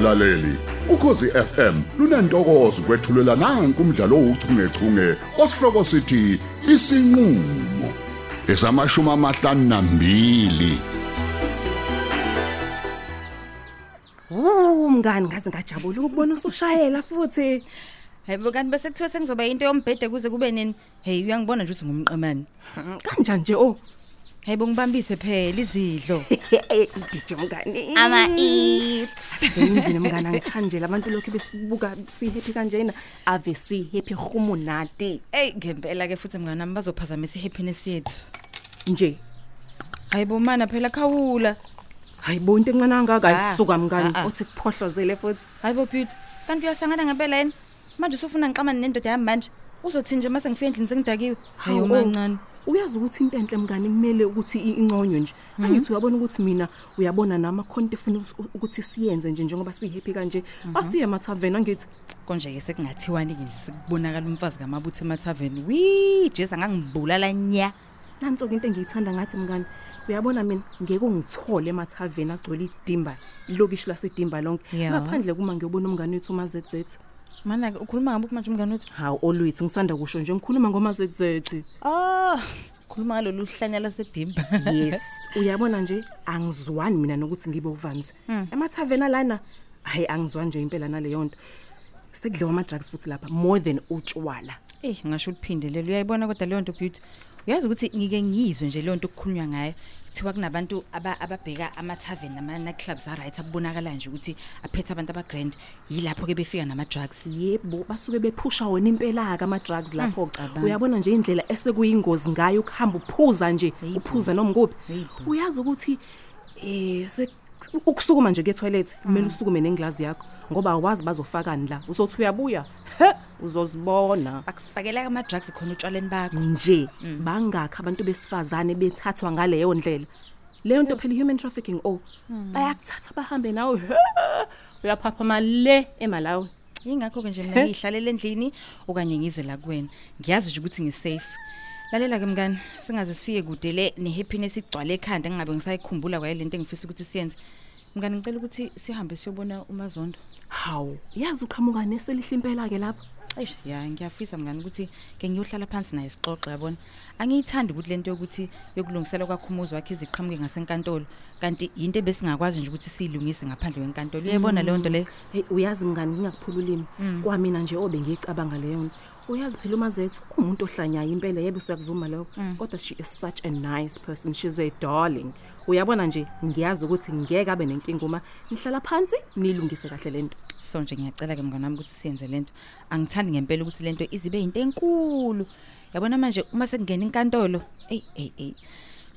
mlaleli ukhosi FM lunantokozo kwethulela nanku umdlalo ouchungechunge osihloko sithi isinqulo esamashumi amahlanu nambili Uh mngani ngaze ngajabula ukubona usushayela futhi. Hayibo kanti bese kuthiwa sengizoba into yombhede kuze kube nini? Hey uyangibona nje ukuthi ngumqemane. Kanjani nje oh. Hayibo ngibambise phela izidlo. DJ mngani. Ama eats. Ngiyindini mngani angithandela abantu lokho besibuka si happy kanjena ave si happy humunati Ey ngempela ke futhi mngani nami bazophazamisa ihappiness yethu. nje. Hayibo mana phela khawula. Hayibo into encane kangaka Ah, ayisuka mngani ah, ah. uthi kuphohlozele futhi. Hayibo beauty. Kanti uyasangana ngempela yini? Manje usufuna ngixamane nendoda yami manje. Uzothi nje mase ngifika endlini sengidakiwe. Hayo Hawu, mancane. Uyazi ukuthi into enhle mngani kumele ukuthi i- inconywe nje. Angithi uyabona ukuthi mina uyabona nama content efuna us- ukuthi siyenze nje njengoba si happy kanje. Asiye emathaveni angithi. Konje ke sekungathiwani ke sikubonakala umfazi kamabuthe emathaveni. Wee, Jesa ngangibulala nya. Nanso ke into engiyithanda ngathi mngani. Uyabona mina ngeke ungithole emathaveni agcwele idimba ilokishi lasedimba lonke. Ya. Ngaphandle kuma ngiyobona umngani wethu uMaZZ. Mana ke ukhuluma ngabe manje umngani wethu? Hawu olwethu ngisanda kusho nje ngikhuluma ngoMaZZ. Ah, khuluma ngalolu hlanya lasedimba. Yes, uyabona nje angizwani mina nokuthi ngibe uvanzi. Hmm. Emathaveni lana hayi angizwani nje impela naleyo nto. Sekudliwa ama drugs futhi lapha more than utshwala. Eh, ngisho uliphindelela. Uyayibona kodwa leyo nto beauty. Uyazi ukuthi ngike ngizwe nje leyo nto okukhulunywa ngayo. Kuthiwa kunabantu aba ababheka ama tavern nama night clubs a right abonakala nje ukuthi aphethe abantu aba grand. Yilapho ke befika nama drugs. Yebo, basuke bephusha wena impela ka ama drugs lapho. cabanga. Uyabona nje indlela esekuyingozi ngayo ukuhamba uphuza nje, Hey, bo. uphuza noma nguphi. Hey, bo. Uyazi ukuthi eh se ukusukuma nje ke toilet kumele usukume nengilazi yakho ngoba awazi bazofakani la. Uzothi uyabuya? He uzozibona. Bakufakela ama drugs khona utshwaleni bakho. nje bangakho abantu besifazane bethathwa ngaleyo ndlela. Leyo nto phela human trafficking oh bayakuthatha bahambe nawe. He, uyaphapha male emalawi Ingakho ke nje mina ngihlalela endlini okanye ngize la kuwena. Ngiyazi nje ukuthi ngisafe. Lalela ke mngani, singaze sifike kude le nehappiness igcwale ekhanda ngingabe ngisayikhumbula kwaye lento engifisa ukuthi siyenze. Mngani ngicela ukuthi sihambe siyobona uMazondo. hawu yazi uqhamuka neselihle impela ke lapho Eish, ya ngiyafisa mngani ukuthi ke ngiyohlala phansi naye sixoxe yabona. Angiyithandi ukuthi lento yokuthi yokulungisela kwakhumuzi wakhe iziqhamuke ngasenkantolo, kanti into besingakwazi nje ukuthi siyilungise ngaphandle kwenkantolo. Uyayibona leyo nto le? hey uyazi mngani ngingakuphula ulimi kwamina nje obe ngiyicabanga leyo nto uyazi phela umazethu umuntu ohlanyayo impela yebo siyakuvuma lokho kodwa she is such a nice person she's a darling uyabona nje ngiyazi ukuthi ngeke abe nenkinga uma nihlala phansi nilungise kahle lento So nje ngiyacela ke mngani wami ukuthi siyenze lento. Angithandi ngempela ukuthi lento izibe into enkulu. Yabona manje uma sekungena inkantolo, ey ey ey.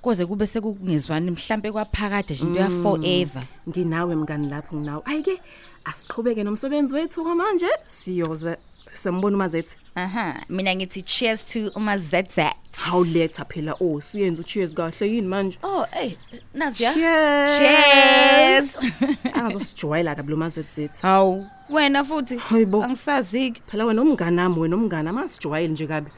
Koze kube sekungezwani mhlambe kwaphakade nje into ya forever. nginawe mngani lapho nginawe ayike asiqhubeke nomsebenzi wethu manje siyoze sembona umazethu Aha, mina ngithi cheers to uMaZZ. hawuletha phela oh siyenze ucheers kahle yini manje Oh, ey, nazi ya. Cheers. Cheers. angazosijwayela kabi lo mazethu Hawu, wena futhi Hayibo. angisazi ke. phela wena umngane nami wena umngane amasijwayele nje kabi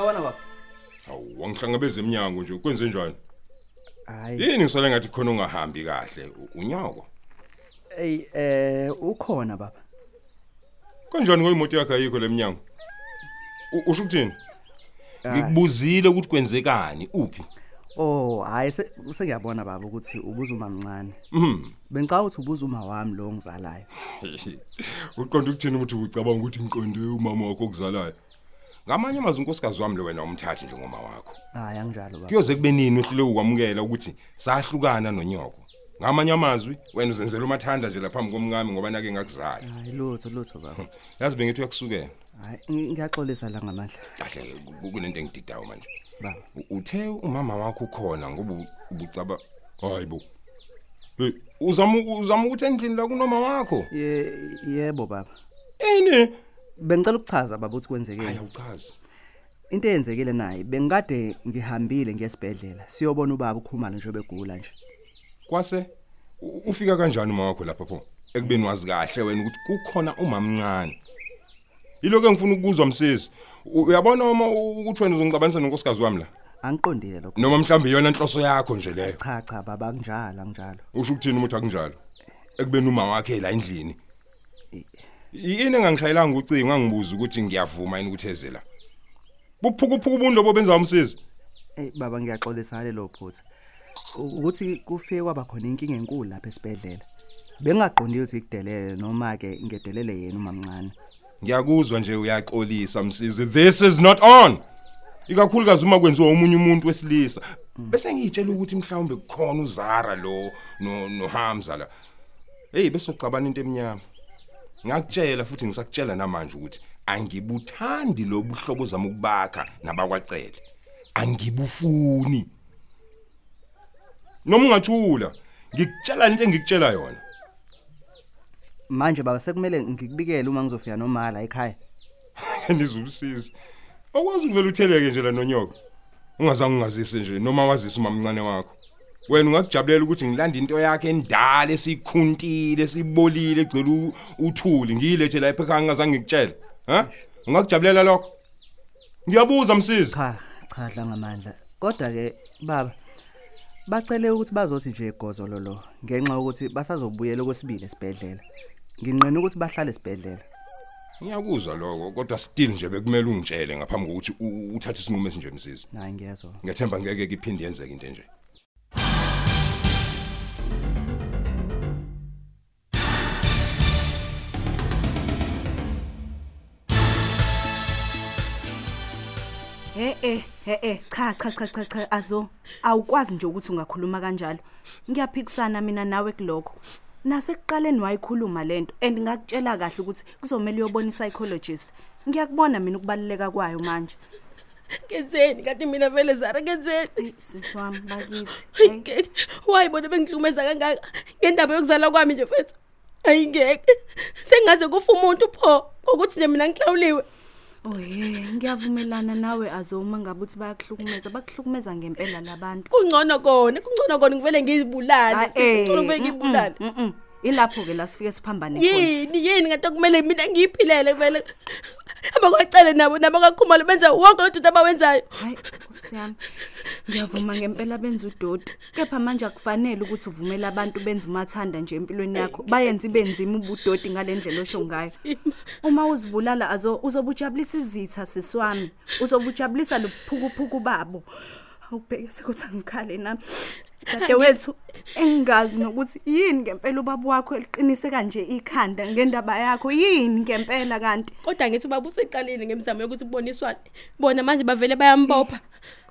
Sawona baba. Hawu wangihlangabeza eminyango nje kwenze njani? Hayi, Yini ngisale ngathi khona ungahambi kahle unyoko. ey eh ukhona baba. Kanjani ngoyimoto yakhe ayikho leminyango? Usho ukuthini? Ngikubuzile ukuthi kwenzekani uphi? Oh, hayi se sengiyabona baba ukuthi ubuzuma mncane. Mhm. Bengicela ukuthi ubuzuma wami lo ngizalayo. Uqonda ukuthini ukuthi ucabanga ukuthi ngiqonde umama wakho okuzalayo? Ngamanye amazwi unkosikazi wami lo wena umthathi njengoma wakho. Hayi anginjalo baba. Kuyoze kube nini uhlule ukwamukela ukuthi sahlukana nonyoko. Ngamanye amazwi wena uzenzela umathanda nje laphambi komngami ngoba nake ngakuzala. Hayi lutho lutho baba. Yazi bengithi uyakusukela. Hayi ngi- ngiyaxolisa la ngamandla. Kahle ku- kunento engididayo manje. Baba. U- Uthe umama wakho ukhona ngoba u- ubucaba hayibo. Hey, uzama uzama ukuthi endlini la kunoma wakho. Ye yebo baba. Ini? Bengicela ukuchaza baba ukuthi kwenzekeni. Hayi uchaza. Into eyenzekile naye bengikade ngihambile ngesibhedlela siyobona ubaba ukhumalo nje begula nje. Kwase u- ufika kanjani uma wakho lapha pho? Ekubeni wazi kahle wena ukuthi kukhona umamncane. Iloko engifuna ukuzwa msisi. U- Uyabona uma ukuthi wena uzongicabanisa nonkosikazi wami la. Angiqondile lokho. Noma mhlawumbe iyona inhloso yakho nje leyo. Cha cha baba kunjalo anginjalo. Usho ukuthini umuthi akunjalo? Ekubeni uma wakhe la endlini. Yini engangishayelanga ucingo ngangibuza ukuthi ngiyavuma yini ukuthi eze la. Buphukuphuka ubundo bobenza umsisi. Eh baba ngiyaxolisa lelo phutha. U- Ukuthi kufike kwaba khona inkinga enkulu lapha esibedlela. Bengaqondile ukuthi kudelele noma ke ngedelele yena umamncane. Ngiyakuzwa nje uyaxolisa msisi. This is not on. Ikakhulukazi uma kwenziwa umunye umuntu wesilisa. Bese ngiyitshela ukuthi mhlawumbe kukhona uZara lo no noHamza la. Hey bese ucabana into eminyama. Ngakutshela futhi ngisakutshela namanje ukuthi angibuthandi lobuhlobo zami ukubakha nabakwacele. Angibufuni. Noma ungathula, ngikutshela into engikutshela yona. Manje baba sekumele ngikubikele uma ngizofika noma la ekhaya. Nizumsiza. Okwazi ukuvela utheleke nje la nonyoko. Ungazange ungazise nje noma wazisa umamncane wakho. Wena ungakujabulela ukuthi ngilanda into yakhe endala esikhuntile esibolile egcwele uthuli ngiyilethe la epheka ngingazange ngikutshela. Ha? Ungakujabulela lokho? Ngiyabuza msizi. Cha cha dla ngamandla. Kodwa ke baba bacele ukuthi bazothi nje igozo lolo ngenxa ukuthi basazobuyela kwesibili esibedlela. Nginqena ukuthi bahlale esibedlela. Ngiyakuzwa lokho kodwa still nje bekumele ungitshele ngaphambi kokuthi uthathe isinqumo esinje msizi. Hayi ngiyezwa. Ngiyathemba ngeke iphinde yenzeke into enje. Eh he eh cha cha cha cha cha azo awukwazi nje ukuthi ungakhuluma kanjalo ngiyaphikisana mina nawe kuloko nasekuqaleni wayikhuluma lento and ngakutshela kahle ukuthi kuzomela uyobona i-psychologist ngiyakubona mina ukubaluleka kwayo manje Kenzeni kanti mina vele Zara kenzeni? Eyi, sisi wami bakithi Hayi, Ngeke. Wayibona bengihlukumeza kangaka ngendaba yokuzala kwami nje mfethu. Ayingeke. Sengaze kufa umuntu pho ukuthi nje mina ngihlawuliwe. Oye ngiyavumelana nawe azo uma ngabe uthi bayakuhlukumeza bakuhlukumeza ngempela labantu Kungcono kona, kungcono kona ngivele ngizibulale. Ah, eh, Ngicela ngivele ngibulale. mm, mm, mm. ilapho ke la sifike siphambane khona Yini yini ngathi kumele mina ngiyiphilele vele. Abakwacele nabo nabakakhumalo benza wonke lo dudu abawenzayo. hayi usiyami ngiyavuma ngempela benza udoti kepha manje akufanele ukuthi uvumele abantu benza umathanda nje empilweni yakho. Bayenze ibenzima ubudoti ngalendlela osho ngayo. Uma uzibulala azo uzobujabulisa izitha siswami. Uzobujabulisa lobuphukuphuku babo. Awubheke sekuthi angikhale nami. Dade wethu engingazi nokuthi yini ngempela ubaba wakho eliqinise kanje ikhanda ngendaba yakho yini ngempela kanti Kodwa ngithi ubaba useqalile ngemizamo yokuthi kuboniswane. Bona manje bavele bayambopha.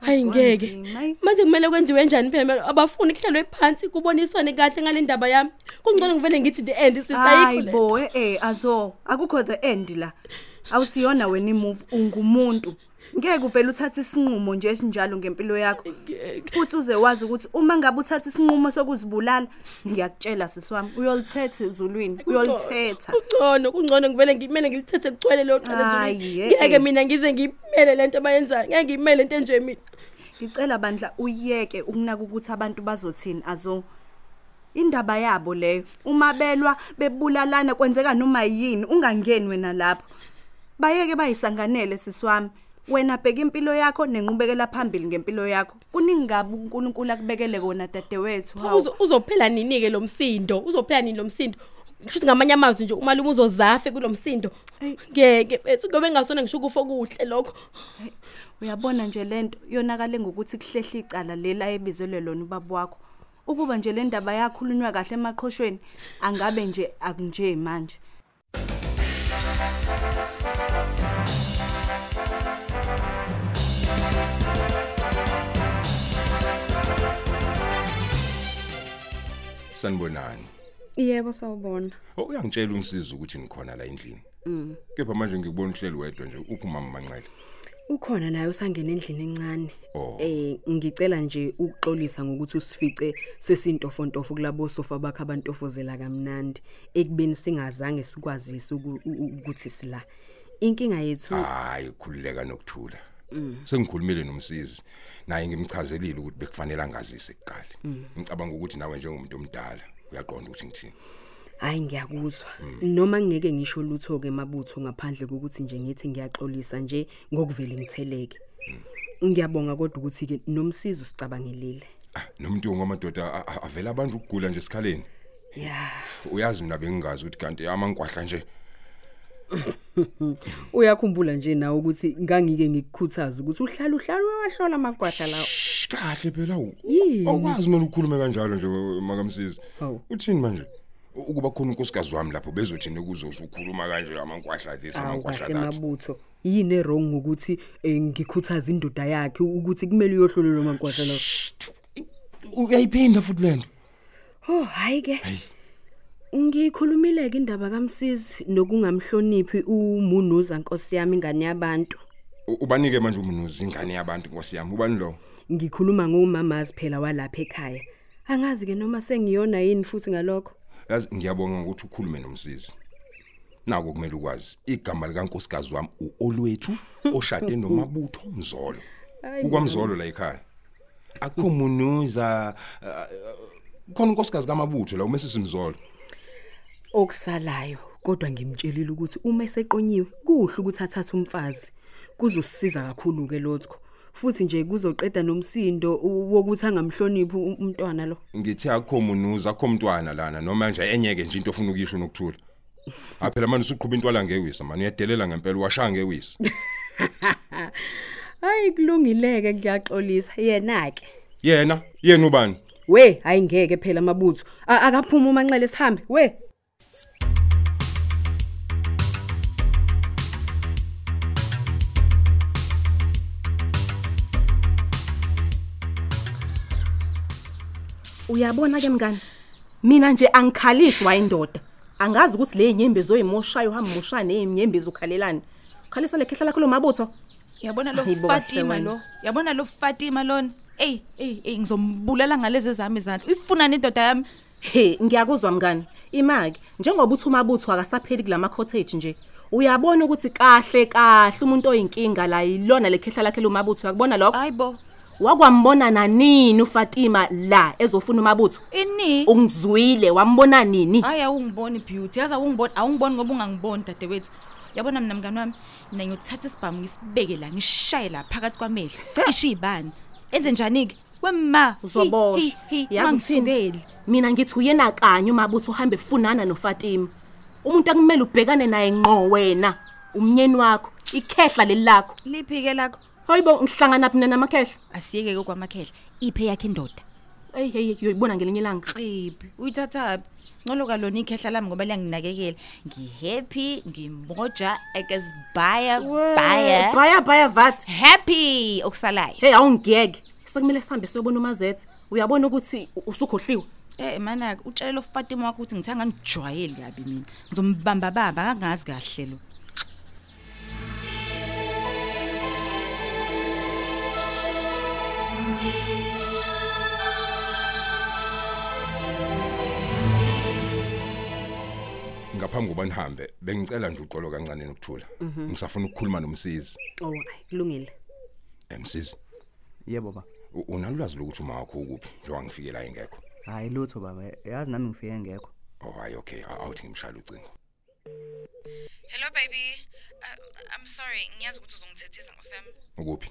Hayi ngeke. kwanzima, ayi. Manje kumele kwenziwe kanjani phela abafuni kuhlalwe phansi kuboniswane kahle ngale ndaba yami. Kungcono ngivele ngithi the end hayi sisayikho. bo eh, eh azo akukho the end la awusiyona wena imove ungumuntu ngeke uvele uthathe isinqumo nje esinjalo ngempilo yakho. Futhi uze wazi ukuthi uma ngabe uthatha isinqumo sokuzibulala ngiyakutshela sisiwami uyolithetha ezulwini? Uyolithetha. Kungcono kungcono. Ngivele ngimele ngilithethe kugcwele lo qala eh, Ngeke eh. mina ngize ngimele lento abayenzayo. Ngeke ngimele into enje mina. ngicela bandla uyeke ukunaka ukuthi abantu bazothini? Azo indaba yabo leyo uma belwa bebulalana kwenzeka noma yini ungangeni wena lapho. Bayeke bayisanganele siswami wena bheka impilo yakho nenqubekela phambili ngempilo yakho kuningi kabi uNkulunkulu akubekele kona dadewethu hawu Uzo- Uzophela nini ke lo msindo? Uzophela nini lo msindo? Kusho ngamanye amazwi nje umalume uzozafe kulomsindo. Ngeke bethu ngobe ngasona ngisho ukufo kuhle lokho. uyabona nje lento yonakale ngokuthi kuhlehla icala lela ebizelwe lona ubaba wakho ukuba nje le ndaba yakhulunywa kahle emaqhoshweni angabe nje akunje manje Sanibonani. Yebo sawubona. Oh uyangitshela ungisiza ukuthi ngikhona la endlini. Mhm. Kepha manje ngikubona uhleli wedwa nje uphuma manqele. Ukhona naye usangena endlini encane. Oh. Eh ngicela nje ukuxolisa ngokuthi usifice sesintofontofo kulabo sofa bakhe abantofozela kamnandi ekubeni singazange sikwazise uku- u- u- ukuthi sila. Inkinga yethu Hayi khulileka nokuthula. Sengikhulumile nomsizi. Naye ngimchazelile ukuthi bekufanele angazise kuqala. Ngicabanga ukuthi nawe njengomuntu omdala uyaqonda ukuthi ngithini. Hayi ngiyakuzwa. Noma ngeke ngisho lutho ke mabutho ngaphandle kokuthi nje ngithi ngiyaxolisa nje ngokuvela ngitheleke. Ngiyabonga kodwa ukuthi ke nomsizo sicabangelile. Ah, nomuntu ngamadoda a- a- avela abantu ukugula nje esikhaleni Ya. uyazi mina bengingazi ukuthi kanti amangkwahla nje Uyakhumbula nje nawe ukuthi ngangike ngikukhuthaza ukuthi uhlala uhlala wahlola amagwahla lawo. Shh, kahle phela u- Yini? awukwazi mina ukukhuluma kanjalo nje makamsisi Hawu. uthini manje U- ukuba khona unkosikazi wami lapho bezothini kuzo usukhuluma kanje amangkwahla this Awu amangkwahla kahle that mabutho. Yini errong ngokuthi eh, ngikhuthaza indoda yakhe ukuthi kumele uyohlolelwa amagwahla lawo. uyayiphinda futhi lento Oh hayi ke. Ngikhulumile ke indaba kaMsizi nokungamhloniphi umunuza Nkosi yami ingane yabantu. U- ubanike manje umunuzi ingane yabantu nkosi yami ubani lo Ngikhuluma ngomamazi phela walapha ekhaya. Angazi ke noma sengiyona yini futhi ngalokho. yazi ngiyabonga ukuthi ukhulume nomsizi nako kumele ukwazi igama likankosikazi wami uolwethu oshade nomabutho mzolo kukwamzolo la ekhaya akho munuza uh, khona unkosikazi kamabutho la umese simzolo Okusalayo kodwa ngimtshelile ukuthi uma eseqonyiwe kuhle ukuthi athathe umfazi. Kuzosisiza kakhulu ke lotho. Futhi nje kuzoqeda nomsindo wokuthi angamhloniphi u- umntwana lo. ngithi akho munuza akho mntwana lana noma nje enyeke nje into ofuna ukisho nokuthula aphela manje usuqhubha intwala ngewisa manje uyadelela ngempela washaya ngewisa Hayi kulungileke ngiyaxolisa yena ke. yena yena ubani We hayi ngeke phela mabutho. A- Akaphuma umanxele sihambe. We Uyabona ke mngani? Mina nje angikhalisi wayindoda. Angazi ukuthi le nyembe zoyimoshayo uhamba mosha nenyembe zokhalelani. Khalisa lekhehla lakho lo mabutho. Yabona lo Hayi bo, kahle Fatima wena. lo. Yabona lo Fatima lona. Ey, ey, ey ngizombulala ngalezi zami izandla. Uyifuna nendoda yami. He, ngiyakuzwa mngani. Imaki, njengoba uthi umabutho akasapheli kulama cottage nje. Uyabona ukuthi kahle kahle umuntu oyinkinga la yilona lekhehla lakhe lo mabutho. Uyakubona lokho? Hayibo. Wakwambona nanini uFatima la ezofuna umabutho? Ini? Ungizwile wambona nini? Hayi awungiboni beauty. Yazi awungiboni, awungiboni ngoba ungangiboni dadewethu. Yabona mina mngani wami, mina ngiyothatha isibhamu ngisibeke la, ngishaye la phakathi kwamehlo. Isho ibani. Enze njani ke? Wemma, Uzoboshwa. Yazi uthini? uthini? Mina ngithi uyena kanye umabutho uhambe funana noFatima. Umuntu akumele ubhekane naye ngqo wena, umnyeni wakho, ikhehla lelakho. Liphike lakho. Hayibo ngihlangana phi namakhehla? Asiyeke ke kwamakhehla. Iphe yakhe indoda. Ey hey uyoyibona ngelinye ilanga. Qiphi, uyithathaphi? Ngolo kalona ikhehla lami ngoba liyanginakekela. Ngihappy, ngimoja, ekazibaya, baya. Baya baya vat. Happy okusalayo. Hey awungiyeke. Sekumele sihambe siyobona umazethe. Uyabona ukuthi u- usukhohliwe. Eh mana utshela uFatima wakho ukuthi ngithanga ngijwayeli kabi mina. Ngizombamba baba kangazi kahle lo. Ngaphambi koba nihambe bengicela nje uxolo kancane nokuthula ngisafuna ukukhuluma nomsizi oh hayi kulungile. emsizi Yebo baba. unalwazi lokuthi uma wakho ukuphi njengoba ngifike la engekho Hayi lutho baba. Yazi nami ngifike ngekho. oh hayi okay a- awuthi ngimshaya ucingo Hello baby. Uh, I'm sorry, ngiyazi ukuthi uzongithethisa ngosami. ukuphi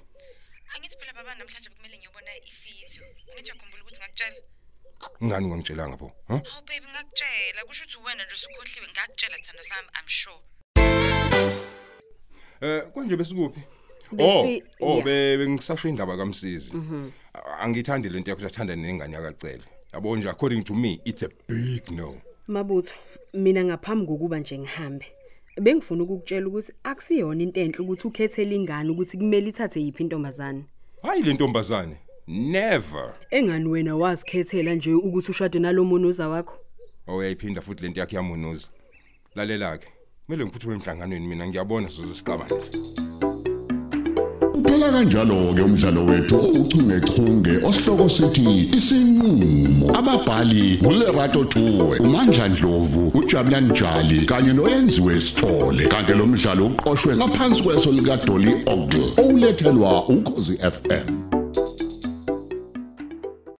Angithi phela baba namhlanje kumele ngiyobona ifizio. Angithi uyakhumbula ukuthi ngakutshela. Ngani ungangitshelanga pho ha? Oh baby ngakutshela. Kusho ukuthi wena nje usukhohliwe ngakutshela thando sami I'm sure. eh konje besikuphi? Besi- oh oh bengisasho indaba kamsizi. A- angithandi lento yakho uyathanda nengane yakacele. Yabo nje according to me it's a big no. Mabutho, mina ngaphambi kokuba nje ngihambe. Bengifuna ukukutshela ukuthi akusiyona into enhle ukuthi ukhethele ingane ukuthi kumele ithathe yiphi intombazane. hayi le ntombazane. Never. Engani wena wazikhethela nje ukuthi ushade nalomunuza wakho? awuyayiphinda futhi lento yakhe yamunuza. Lalela ke kumele ngiphuthume emhlanganweni mina ngiyabona sizoze sixabane. Uphela kanjalo ke umdlalo wethu ouchungechunge osihloko sithi isinqulo ababhali uLerato Tuwe uMandla Dlovu uJabulani Njali kanye noyenziwe Sithole. Kanti lo mdlalo uqoqwwe ngaphansi kweso lika Dolly Ogle olethelwa ukhozi FM